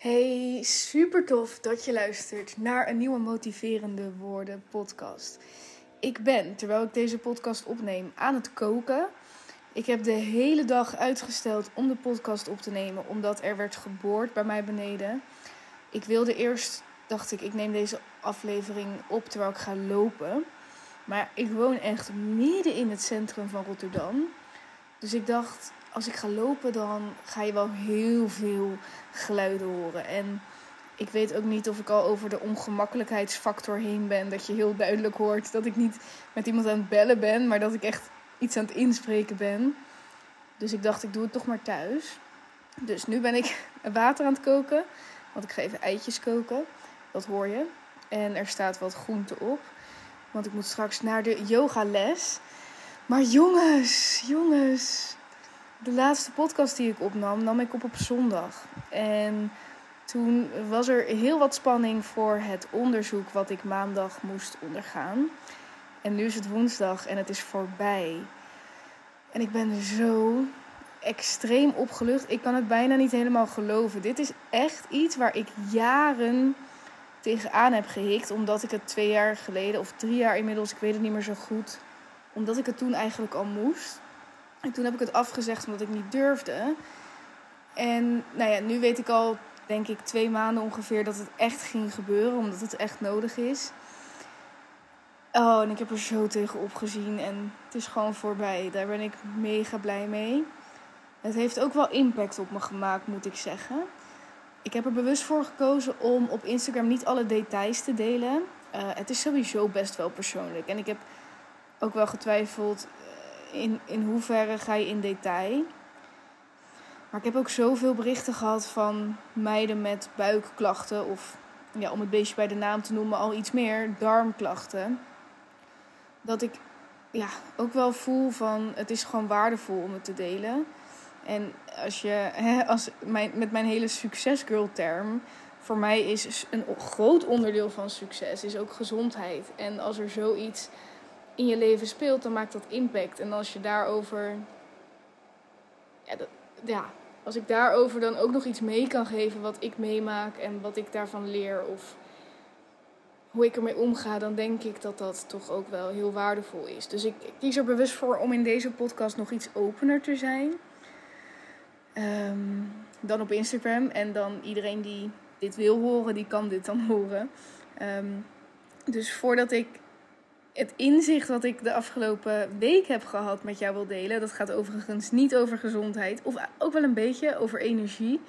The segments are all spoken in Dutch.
Hey, super tof dat je luistert naar een nieuwe Motiverende Woorden podcast. Ik ben, terwijl ik deze podcast opneem, aan het koken. Ik heb de hele dag uitgesteld om de podcast op te nemen, omdat er werd geboord bij mij beneden. Ik wilde eerst, dacht ik, ik neem deze aflevering op terwijl ik ga lopen. Maar ik woon echt midden in het centrum van Rotterdam. Dus ik dacht, als ik ga lopen, dan ga je wel heel veel geluiden horen. En ik weet ook niet of ik al over de ongemakkelijkheidsfactor heen ben. Dat je heel duidelijk hoort dat ik niet met iemand aan het bellen ben, maar dat ik echt iets aan het inspreken ben. Dus ik dacht, ik doe het toch maar thuis. Dus nu ben ik water aan het koken. Want ik ga even eitjes koken. Dat hoor je. En er staat wat groente op. Want ik moet straks naar de yogales. Maar jongens, jongens. De laatste podcast die ik opnam, nam ik op op zondag. En toen was er heel wat spanning voor het onderzoek wat ik maandag moest ondergaan. En nu is het woensdag en het is voorbij. En ik ben zo extreem opgelucht. Ik kan het bijna niet helemaal geloven. Dit is echt iets waar ik jaren tegenaan heb gehikt. Omdat ik het twee jaar geleden, of drie jaar inmiddels, ik weet het niet meer zo goed. Omdat ik het toen eigenlijk al moest. En toen heb ik het afgezegd omdat ik niet durfde. En nou ja, nu weet ik al, denk ik, twee maanden ongeveer dat het echt ging gebeuren. Omdat het echt nodig is. Oh, en ik heb er zo tegen opgezien. En het is gewoon voorbij. Daar ben ik mega blij mee. Het heeft ook wel impact op me gemaakt, moet ik zeggen. Ik heb er bewust voor gekozen om op Instagram niet alle details te delen. Uh, het is sowieso best wel persoonlijk. En ik heb ook wel getwijfeld in, in hoeverre ga je in detail. Maar ik heb ook zoveel berichten gehad van meiden met buikklachten. Of ja, om het beestje bij de naam te noemen, al iets meer darmklachten. Dat ik ja, ook wel voel van het is gewoon waardevol om het te delen. En als je, hè, als met mijn hele succesgirl term, voor mij is een groot onderdeel van succes is ook gezondheid. En als er zoiets in je leven speelt, dan maakt dat impact. En als je daarover, ja, dat, ja, als ik daarover dan ook nog iets mee kan geven wat ik meemaak en wat ik daarvan leer of hoe ik ermee omga, dan denk ik dat dat toch ook wel heel waardevol is. Dus ik, kies er bewust voor om in deze podcast nog iets opener te zijn. Ehm, dan op Instagram. En dan iedereen die dit wil horen, die kan dit dan horen. Ehm, dus voordat ik het inzicht wat ik de afgelopen week heb gehad met jou wil delen. Dat gaat overigens niet over gezondheid. Of ook wel een beetje over energie.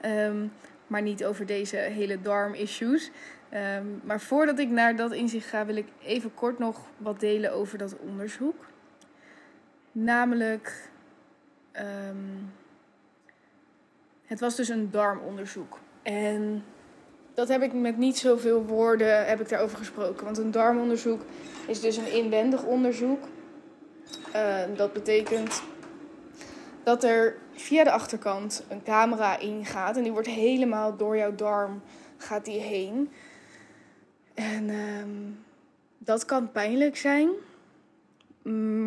Ehm, maar niet over deze hele darm-issues. Um, maar voordat ik naar dat inzicht ga, wil ik even kort nog wat delen over dat onderzoek. Namelijk, um, het was dus een darmonderzoek. En dat heb ik met niet zoveel woorden heb ik daarover gesproken. Want een darmonderzoek is dus een inwendig onderzoek. Uh, dat betekent dat er via de achterkant een camera ingaat. En die wordt helemaal door jouw darm gaat die heen. En um, dat kan pijnlijk zijn.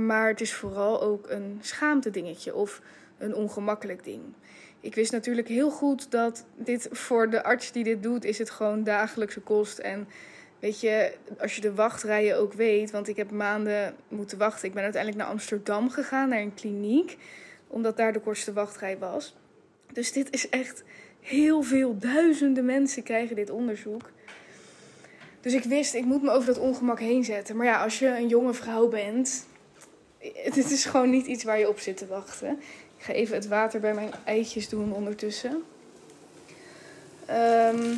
Maar het is vooral ook een schaamte dingetje of een ongemakkelijk ding. Ik wist natuurlijk heel goed dat dit voor de arts die dit doet, is het gewoon dagelijkse kost. En weet je, als je de wachtrijen ook weet, want ik heb maanden moeten wachten. Ik ben uiteindelijk naar Amsterdam gegaan, naar een kliniek, omdat daar de kortste wachtrij was. Dus dit is echt heel veel, duizenden mensen krijgen dit onderzoek. Dus ik wist, ik moet me over dat ongemak heen zetten. Maar ja, als je een jonge vrouw bent, dit is gewoon niet iets waar je op zit te wachten. Ga even het water bij mijn eitjes doen ondertussen. Um,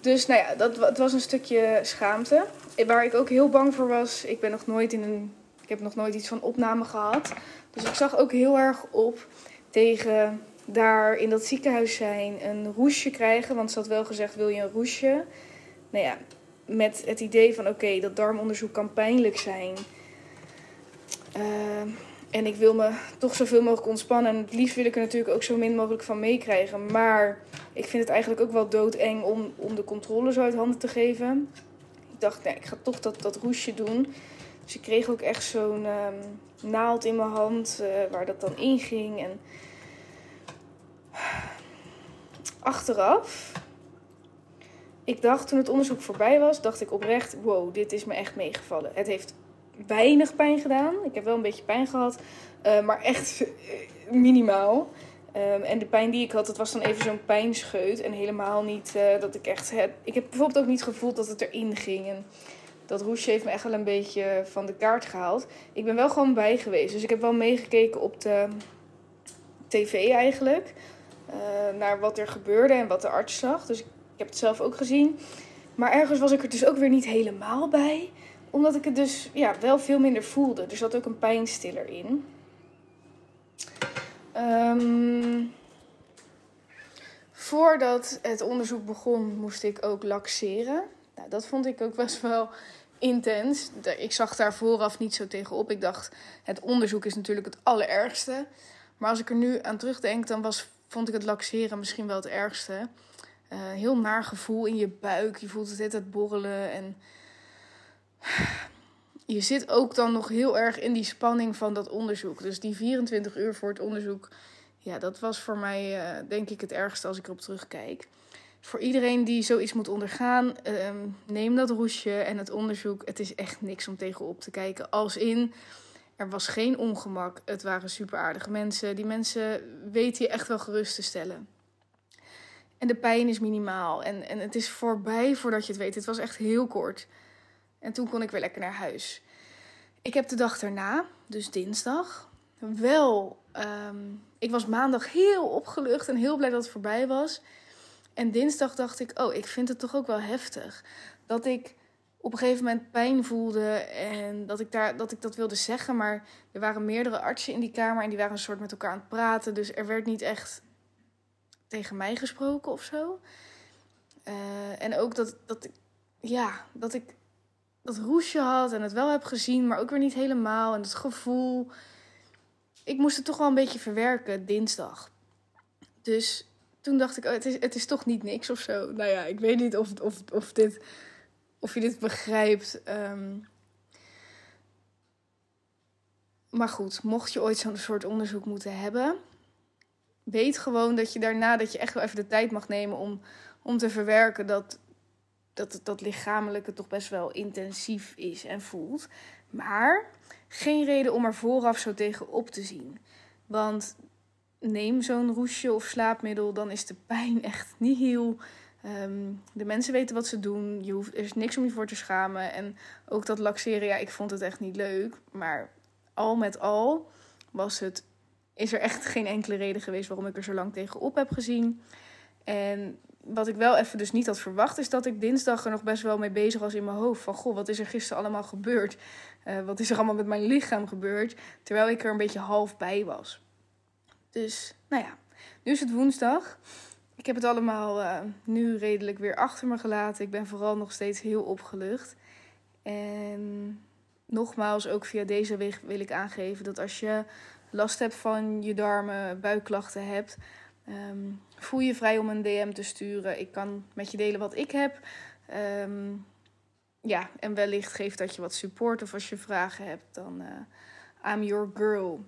dus nou ja, dat, het was een stukje schaamte. Waar ik ook heel bang voor was. Ik ben nog nooit in een. Ik heb nog nooit iets van opname gehad. Dus ik zag ook heel erg op tegen daar in dat ziekenhuis zijn, een roesje krijgen. Want ze had wel gezegd: wil je een roesje? Nou ja, met het idee van: oké, dat darmonderzoek kan pijnlijk zijn. Uh, en ik wil me toch zoveel mogelijk ontspannen. En het liefst wil ik er natuurlijk ook zo min mogelijk van meekrijgen. Maar ik vind het eigenlijk ook wel doodeng om, om de controle zo uit handen te geven. Ik dacht, nee, ik ga toch dat, dat roesje doen. Dus ik kreeg ook echt zo'n um, naald in mijn hand uh, waar dat dan inging. En achteraf, ik dacht toen het onderzoek voorbij was, dacht ik oprecht, wow, dit is me echt meegevallen. Het heeft weinig pijn gedaan. Ik heb wel een beetje pijn gehad, uh, maar echt minimaal. Um, en de pijn die ik had, dat was dan even zo'n pijnscheut. En helemaal niet uh, dat ik echt... Ik heb bijvoorbeeld ook niet gevoeld dat het erin ging. En dat roesje heeft me echt wel een beetje van de kaart gehaald. Ik ben wel gewoon bij geweest. Dus ik heb wel meegekeken op de tv eigenlijk. Naar wat er gebeurde en wat de arts zag. Dus ik heb het zelf ook gezien. Maar ergens was ik er dus ook weer niet helemaal bij. Omdat ik het dus ja, wel veel minder voelde. Er zat ook een pijnstiller in. Um, voordat het onderzoek begon, moest ik ook laxeren. Nou, dat vond ik ook best wel intens. Ik zag daar vooraf niet zo tegenop. Ik dacht, het onderzoek is natuurlijk het allerergste. Maar als ik er nu aan terugdenk, dan was, vond ik het laxeren misschien wel het ergste. Uh, heel naar gevoel in je buik. Je voelt het het borrelen. En je zit ook dan nog heel erg in die spanning van dat onderzoek. Dus die 24 uur voor het onderzoek, ja, dat was voor mij uh, denk ik het ergste als ik erop terugkijk. Voor iedereen die zoiets moet ondergaan, uh, neem dat roesje en het onderzoek. Het is echt niks om tegenop te kijken. Als in, er was geen ongemak. Het waren super aardige mensen. Die mensen weten je echt wel gerust te stellen. En de pijn is minimaal. En, en het is voorbij voordat je het weet. Het was echt heel kort. En toen kon ik weer lekker naar huis. Ik heb de dag daarna, dus dinsdag, wel. Um, ik was maandag heel opgelucht en heel blij dat het voorbij was. En dinsdag dacht ik, oh, ik vind het toch ook wel heftig. Dat ik op een gegeven moment pijn voelde en dat ik, daar, dat ik dat wilde zeggen. Maar er waren meerdere artsen in die kamer en die waren een soort met elkaar aan het praten. Dus er werd niet echt tegen mij gesproken of zo. Uh, en ook dat, dat, ik, ja, dat ik dat roesje had en het wel heb gezien, maar ook weer niet helemaal. En het gevoel. Ik moest het toch wel een beetje verwerken dinsdag. Dus toen dacht ik, oh, het, is, het is toch niet niks of zo. Nou ja, ik weet niet of, of, of, dit, of je dit begrijpt. Um, maar goed, mocht je ooit zo'n soort onderzoek moeten hebben, weet gewoon dat je daarna dat je echt wel even de tijd mag nemen om, om te verwerken dat dat, dat lichamelijke toch best wel intensief is en voelt. Maar geen reden om er vooraf zo tegenop te zien. Want neem zo'n roesje of slaapmiddel, dan is de pijn echt niet heel. Um, de mensen weten wat ze doen. Je hoeft, er is niks om je voor te schamen. En ook dat laxeren, ja, ik vond het echt niet leuk. Maar al met al was het, is er echt geen enkele reden geweest waarom ik er zo lang tegenop heb gezien. En wat ik wel even dus niet had verwacht, is dat ik dinsdag er nog best wel mee bezig was in mijn hoofd. Van goh, wat is er gisteren allemaal gebeurd? Uh, wat is er allemaal met mijn lichaam gebeurd? Terwijl ik er een beetje half bij was. Dus, nou ja, nu is het woensdag. Ik heb het allemaal uh, nu redelijk weer achter me gelaten. Ik ben vooral nog steeds heel opgelucht. En nogmaals, ook via deze weg wil ik aangeven dat als je last hebt van je darmen, buikklachten hebt Um, voel je vrij om een DM te sturen. Ik kan met je delen wat ik heb. Um, ja, en wellicht geeft dat je wat support of als je vragen hebt, dan uh, I'm your girl.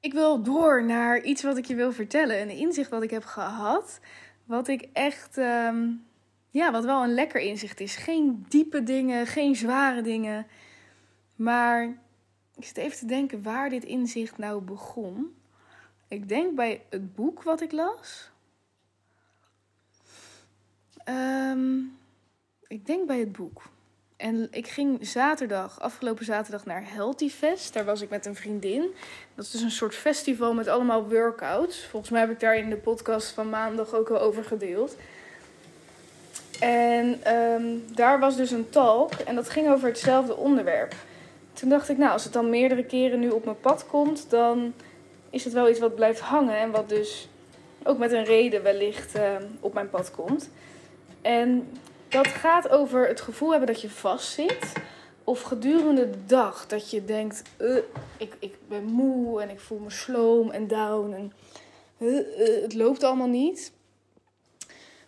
Ik wil door naar iets wat ik je wil vertellen. Een inzicht wat ik heb gehad. Wat ik echt, um, ja, wat wel een lekker inzicht is. Geen diepe dingen, geen zware dingen. Maar ik zit even te denken waar dit inzicht nou begon. Ik denk bij het boek wat ik las. Um, ik denk bij het boek. En ik ging zaterdag, afgelopen zaterdag, naar Healthy Fest. Daar was ik met een vriendin. Dat is dus een soort festival met allemaal workouts. Volgens mij heb ik daar in de podcast van maandag ook al over gedeeld. En um, daar was dus een talk en dat ging over hetzelfde onderwerp. Toen dacht ik, nou, als het dan meerdere keren nu op mijn pad komt, dan is het wel iets wat blijft hangen en wat dus ook met een reden wellicht uh, op mijn pad komt. En dat gaat over het gevoel hebben dat je vastzit. Of gedurende de dag dat je denkt, uh, ik, ik ben moe en ik voel me sloom en down en uh, het loopt allemaal niet.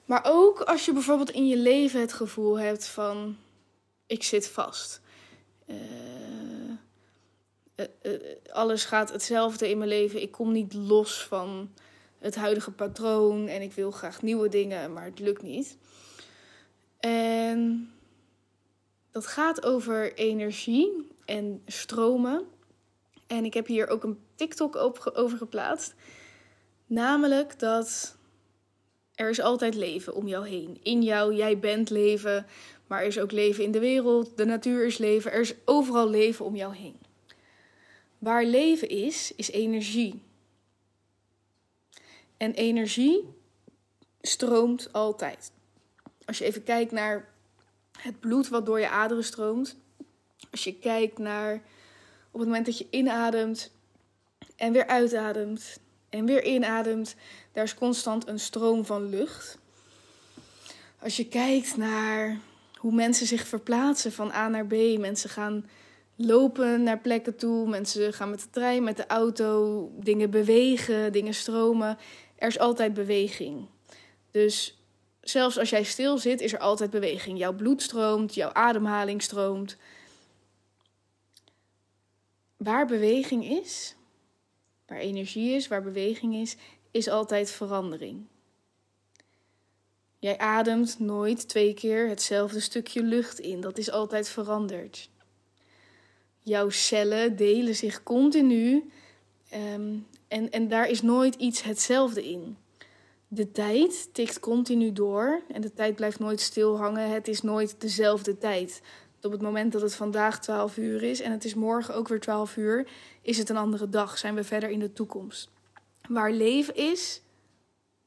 Maar ook als je bijvoorbeeld in je leven het gevoel hebt van, ik zit vast. Uh, uh, alles gaat hetzelfde in mijn leven. Ik kom niet los van het huidige patroon en ik wil graag nieuwe dingen, maar het lukt niet. En dat gaat over energie en stromen. En ik heb hier ook een TikTok over geplaatst. Namelijk dat er is altijd leven om jou heen. In jou, jij bent leven, maar er is ook leven in de wereld. De natuur is leven. Er is overal leven om jou heen. Waar leven is, is energie. En energie stroomt altijd. Als je even kijkt naar het bloed wat door je aderen stroomt. Als je kijkt naar op het moment dat je inademt en weer uitademt en weer inademt, daar is constant een stroom van lucht. Als je kijkt naar hoe mensen zich verplaatsen van A naar B, mensen gaan lopen naar plekken toe, mensen gaan met de trein, met de auto, dingen bewegen, dingen stromen. Er is altijd beweging. Dus zelfs als jij stil zit, is er altijd beweging. Jouw bloed stroomt, jouw ademhaling stroomt. Waar beweging is, waar energie is, waar beweging is, is altijd verandering. Jij ademt nooit twee keer hetzelfde stukje lucht in. Dat is altijd veranderd. Jouw cellen delen zich continu ehm, en, en daar is nooit iets hetzelfde in. De tijd tikt continu door en de tijd blijft nooit stil hangen. Het is nooit dezelfde tijd. Op het moment dat het vandaag 12 uur is en het is morgen ook weer 12 uur, is het een andere dag. Zijn we verder in de toekomst. Waar leven is,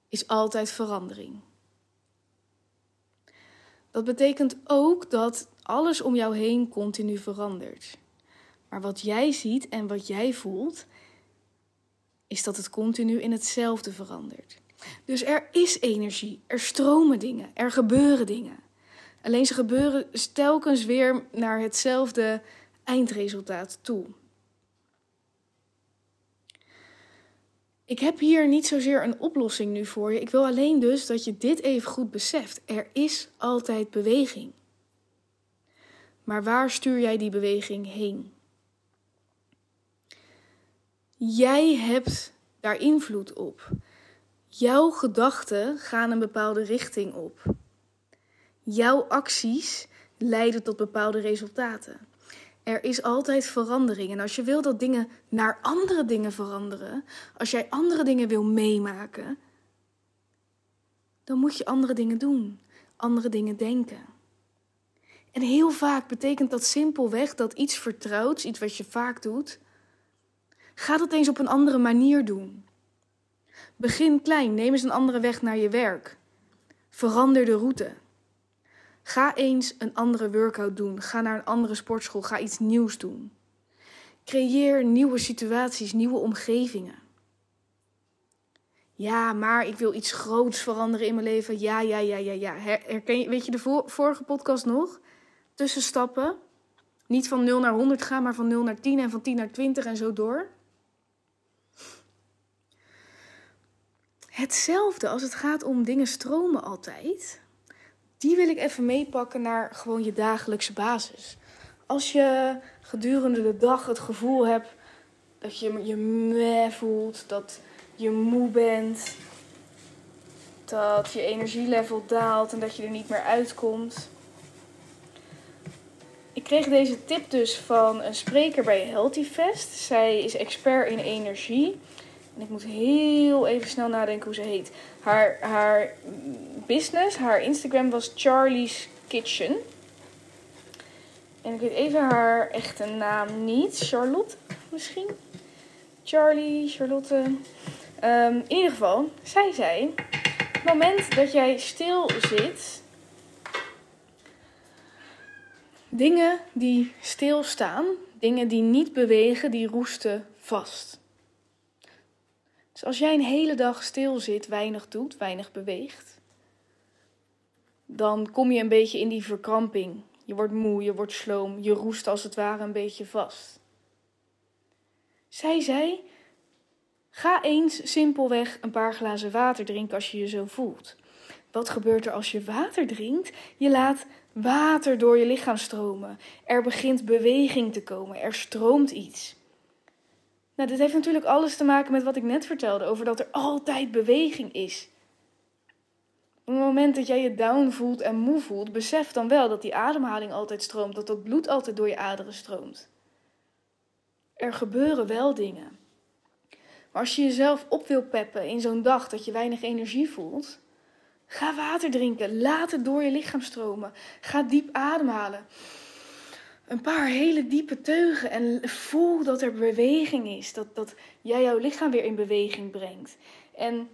is altijd verandering. Dat betekent ook dat alles om jou heen continu verandert. Maar wat jij ziet en wat jij voelt, is dat het continu in hetzelfde verandert. Dus er is energie, er stromen dingen, er gebeuren dingen. Alleen ze gebeuren telkens weer naar hetzelfde eindresultaat toe. Ik heb hier niet zozeer een oplossing nu voor je. Ik wil alleen dus dat je dit even goed beseft. Er is altijd beweging. Maar waar stuur jij die beweging heen? Jij hebt daar invloed op. Jouw gedachten gaan een bepaalde richting op. Jouw acties leiden tot bepaalde resultaten. Er is altijd verandering. En als je wil dat dingen naar andere dingen veranderen, als jij andere dingen wil meemaken, dan moet je andere dingen doen, andere dingen denken. En heel vaak betekent dat simpelweg dat iets vertrouwds, iets wat je vaak doet, ga dat eens op een andere manier doen. Begin klein, neem eens een andere weg naar je werk. Verander de route. Ga eens een andere workout doen. Ga naar een andere sportschool. Ga iets nieuws doen. Creëer nieuwe situaties, nieuwe omgevingen. Ja, maar ik wil iets groots veranderen in mijn leven. Ja, ja, ja, ja, ja. Herken je, weet je de vorige podcast nog? Tussenstappen. Niet van 0 naar 100 gaan, maar van 0 naar 10 en van 10 naar 20 en zo door. Hetzelfde als het gaat om dingen stromen altijd die wil ik even meepakken naar gewoon je dagelijkse basis. Als je gedurende de dag het gevoel hebt dat je je meh voelt, dat je moe bent, dat je energielevel daalt en dat je er niet meer uitkomt. Ik kreeg deze tip dus van een spreker bij Healthy Fest. Zij is expert in energie. En ik moet heel even snel nadenken hoe ze heet. Haar, haar business, haar Instagram was Charlie's Kitchen. En ik weet even haar echte naam niet. Charlotte misschien? Charlie, Charlotte. Um, in ieder geval, zij zei: het moment dat jij stil zit, dingen die stilstaan, dingen die niet bewegen, die roesten vast. Dus als jij een hele dag stil zit, weinig doet, weinig beweegt, dan kom je een beetje in die verkramping. Je wordt moe, je wordt sloom, je roest als het ware een beetje vast. Zij zei: Ga eens simpelweg een paar glazen water drinken als je je zo voelt. Wat gebeurt er als je water drinkt? Je laat water door je lichaam stromen. Er begint beweging te komen, er stroomt iets. Nou, dit heeft natuurlijk alles te maken met wat ik net vertelde over dat er altijd beweging is. Op het moment dat jij je down voelt en moe voelt, besef dan wel dat die ademhaling altijd stroomt, dat dat bloed altijd door je aderen stroomt. Er gebeuren wel dingen. Maar als je jezelf op wil peppen in zo'n dag dat je weinig energie voelt, ga water drinken, laat het door je lichaam stromen. Ga diep ademhalen. Een paar hele diepe teugen en voel dat er beweging is, dat, dat jij jouw lichaam weer in beweging brengt. En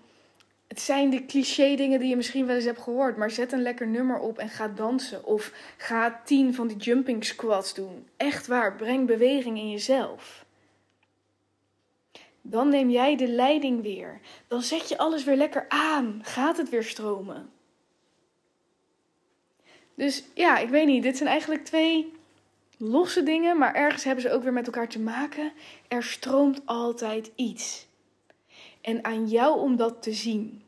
het zijn de cliché dingen die je misschien wel eens hebt gehoord, maar zet een lekker nummer op en ga dansen. Of ga tien van die jumping squats doen. Echt waar, breng beweging in jezelf. Dan neem jij de leiding weer. Dan zet je alles weer lekker aan. Gaat het weer stromen. Dus ja, ik weet niet. Dit zijn eigenlijk twee losse dingen, maar ergens hebben ze ook weer met elkaar te maken. Er stroomt altijd iets. En aan jou om dat te zien.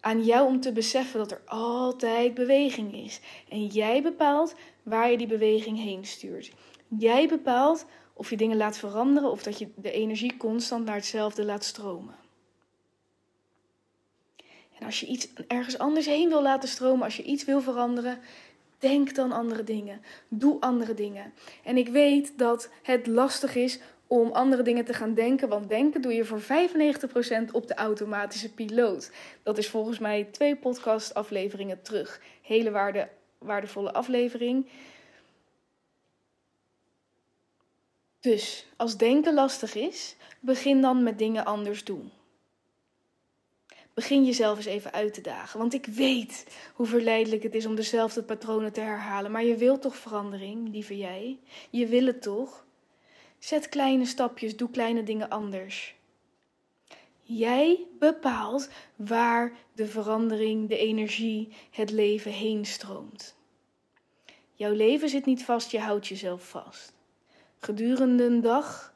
Aan jou om te beseffen dat er altijd beweging is. En jij bepaalt waar je die beweging heen stuurt. Jij bepaalt of je dingen laat veranderen of dat je de energie constant naar hetzelfde laat stromen. En als je iets ergens anders heen wil laten stromen, als je iets wil veranderen, denk dan andere dingen. Doe andere dingen. En ik weet dat het lastig is om andere dingen te gaan denken. Want denken doe je voor 95% op de automatische piloot. Dat is volgens mij twee podcast-afleveringen terug. Hele waarde, waardevolle aflevering. Dus als denken lastig is, begin dan met dingen anders doen. Begin jezelf eens even uit te dagen. Want ik weet hoe verleidelijk het is om dezelfde patronen te herhalen. Maar je wilt toch verandering, lieve jij? Je wil het toch? Zet kleine stapjes, doe kleine dingen anders. Jij bepaalt waar de verandering, de energie, het leven heen stroomt. Jouw leven zit niet vast, je houdt jezelf vast. Gedurende een dag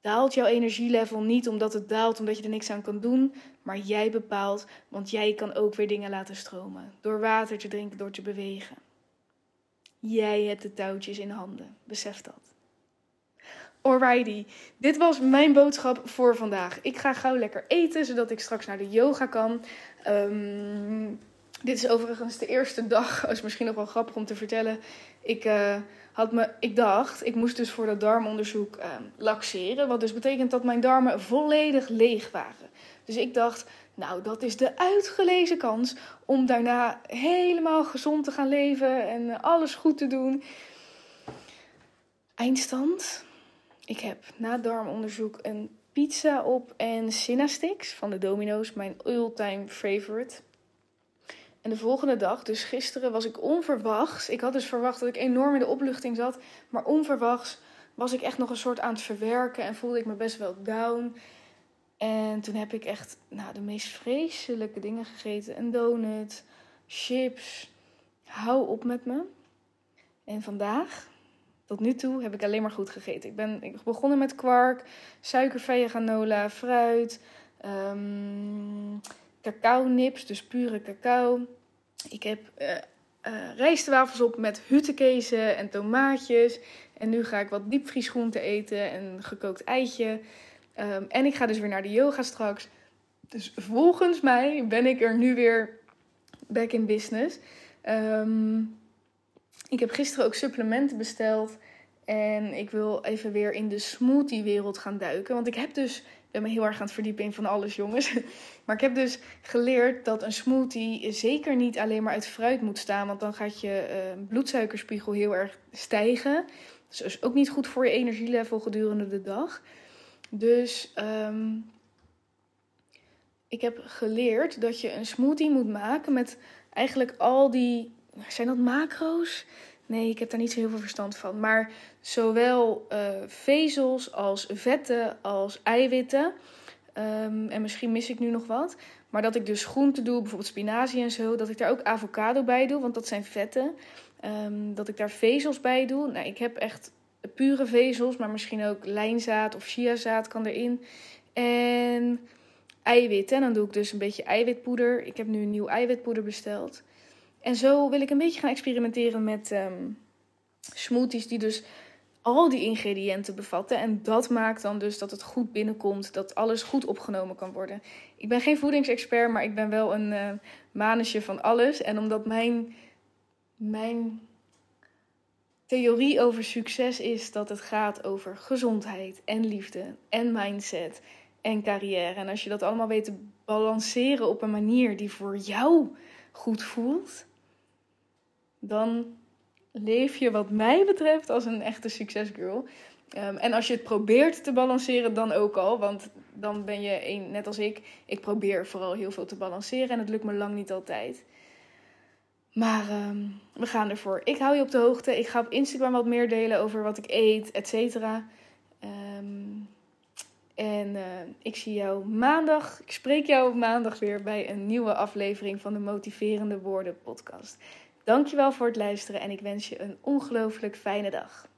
daalt jouw energielevel niet omdat het daalt, omdat je er niks aan kan doen, maar jij bepaalt, want jij kan ook weer dingen laten stromen. Door water te drinken, door te bewegen. Jij hebt de touwtjes in handen, besef dat. Alrighty, dit was mijn boodschap voor vandaag. Ik ga gauw lekker eten, zodat ik straks naar de yoga kan. Ehm, dit is overigens de eerste dag, is misschien nog wel grappig om te vertellen. Ik, uh, had me, ik dacht, ik moest dus voor dat darmonderzoek uh, laxeren. Wat dus betekent dat mijn darmen volledig leeg waren. Dus ik dacht, nou dat is de uitgelezen kans om daarna helemaal gezond te gaan leven en alles goed te doen. Eindstand ik heb na darmonderzoek een pizza op en Cinnasticks van de Domino's, mijn all-time favorite. En de volgende dag, dus gisteren, was ik onverwachts. Ik had dus verwacht dat ik enorm in de opluchting zat. Maar onverwachts was ik echt nog een soort aan het verwerken en voelde ik me best wel down. En toen heb ik echt nou, de meest vreselijke dingen gegeten. Een donut, chips. Hou op met me. En vandaag tot nu toe heb ik alleen maar goed gegeten. Ik ben ik begonnen met kwark, suikervrije granola, fruit, um, cacao nips, dus pure cacao. Ik heb uh, uh, rijstwafels op met huttenkezen en tomaatjes. En nu ga ik wat diepvriesgroenten eten en gekookt eitje. Um, en ik ga dus weer naar de yoga straks. Dus volgens mij ben ik er nu weer back in business. Um, ik heb gisteren ook supplementen besteld. En ik wil even weer in de smoothie-wereld gaan duiken. Want ik heb dus, ik ben me heel erg aan het verdiepen in van alles, jongens. Maar ik heb dus geleerd dat een smoothie zeker niet alleen maar uit fruit moet staan. Want dan gaat je uh, bloedsuikerspiegel heel erg stijgen. Dus is ook niet goed voor je energielevel gedurende de dag. Dus um, ik heb geleerd dat je een smoothie moet maken met eigenlijk al die zijn dat macro's? Nee, ik heb daar niet zo heel veel verstand van. Maar zowel uh, vezels als vetten als eiwitten. Um, en misschien mis ik nu nog wat. Maar dat ik dus groenten doe, bijvoorbeeld spinazie en zo. Dat ik daar ook avocado bij doe, want dat zijn vetten. Um, dat ik daar vezels bij doe. Nou, ik heb echt pure vezels, maar misschien ook lijnzaad of chiazaad kan erin. En eiwitten. En dan doe ik dus een beetje eiwitpoeder. Ik heb nu een nieuw eiwitpoeder besteld. En zo wil ik een beetje gaan experimenteren met um, smoothies die dus al die ingrediënten bevatten. En dat maakt dan dus dat het goed binnenkomt, dat alles goed opgenomen kan worden. Ik ben geen voedingsexpert, maar ik ben wel een uh, van alles. En omdat mijn, mijn theorie over succes is dat het gaat over gezondheid en liefde en mindset en carrière. En als je dat allemaal weet te balanceren op een manier die voor jou goed voelt, dan leef je wat mij betreft als een echte succesgirl. Um, en als je het probeert te balanceren, dan ook al. Want dan ben je, een, net als ik, ik probeer vooral heel veel te balanceren. En het lukt me lang niet altijd. Maar um, we gaan ervoor. Ik hou je op de hoogte. Ik ga op Instagram wat meer delen over wat ik eet, et cetera. Um, en uh, ik zie jou maandag. Ik spreek jou maandag weer bij een nieuwe aflevering van de Motiverende Woorden podcast. Dankjewel voor het luisteren en ik wens je een ongelooflijk fijne dag.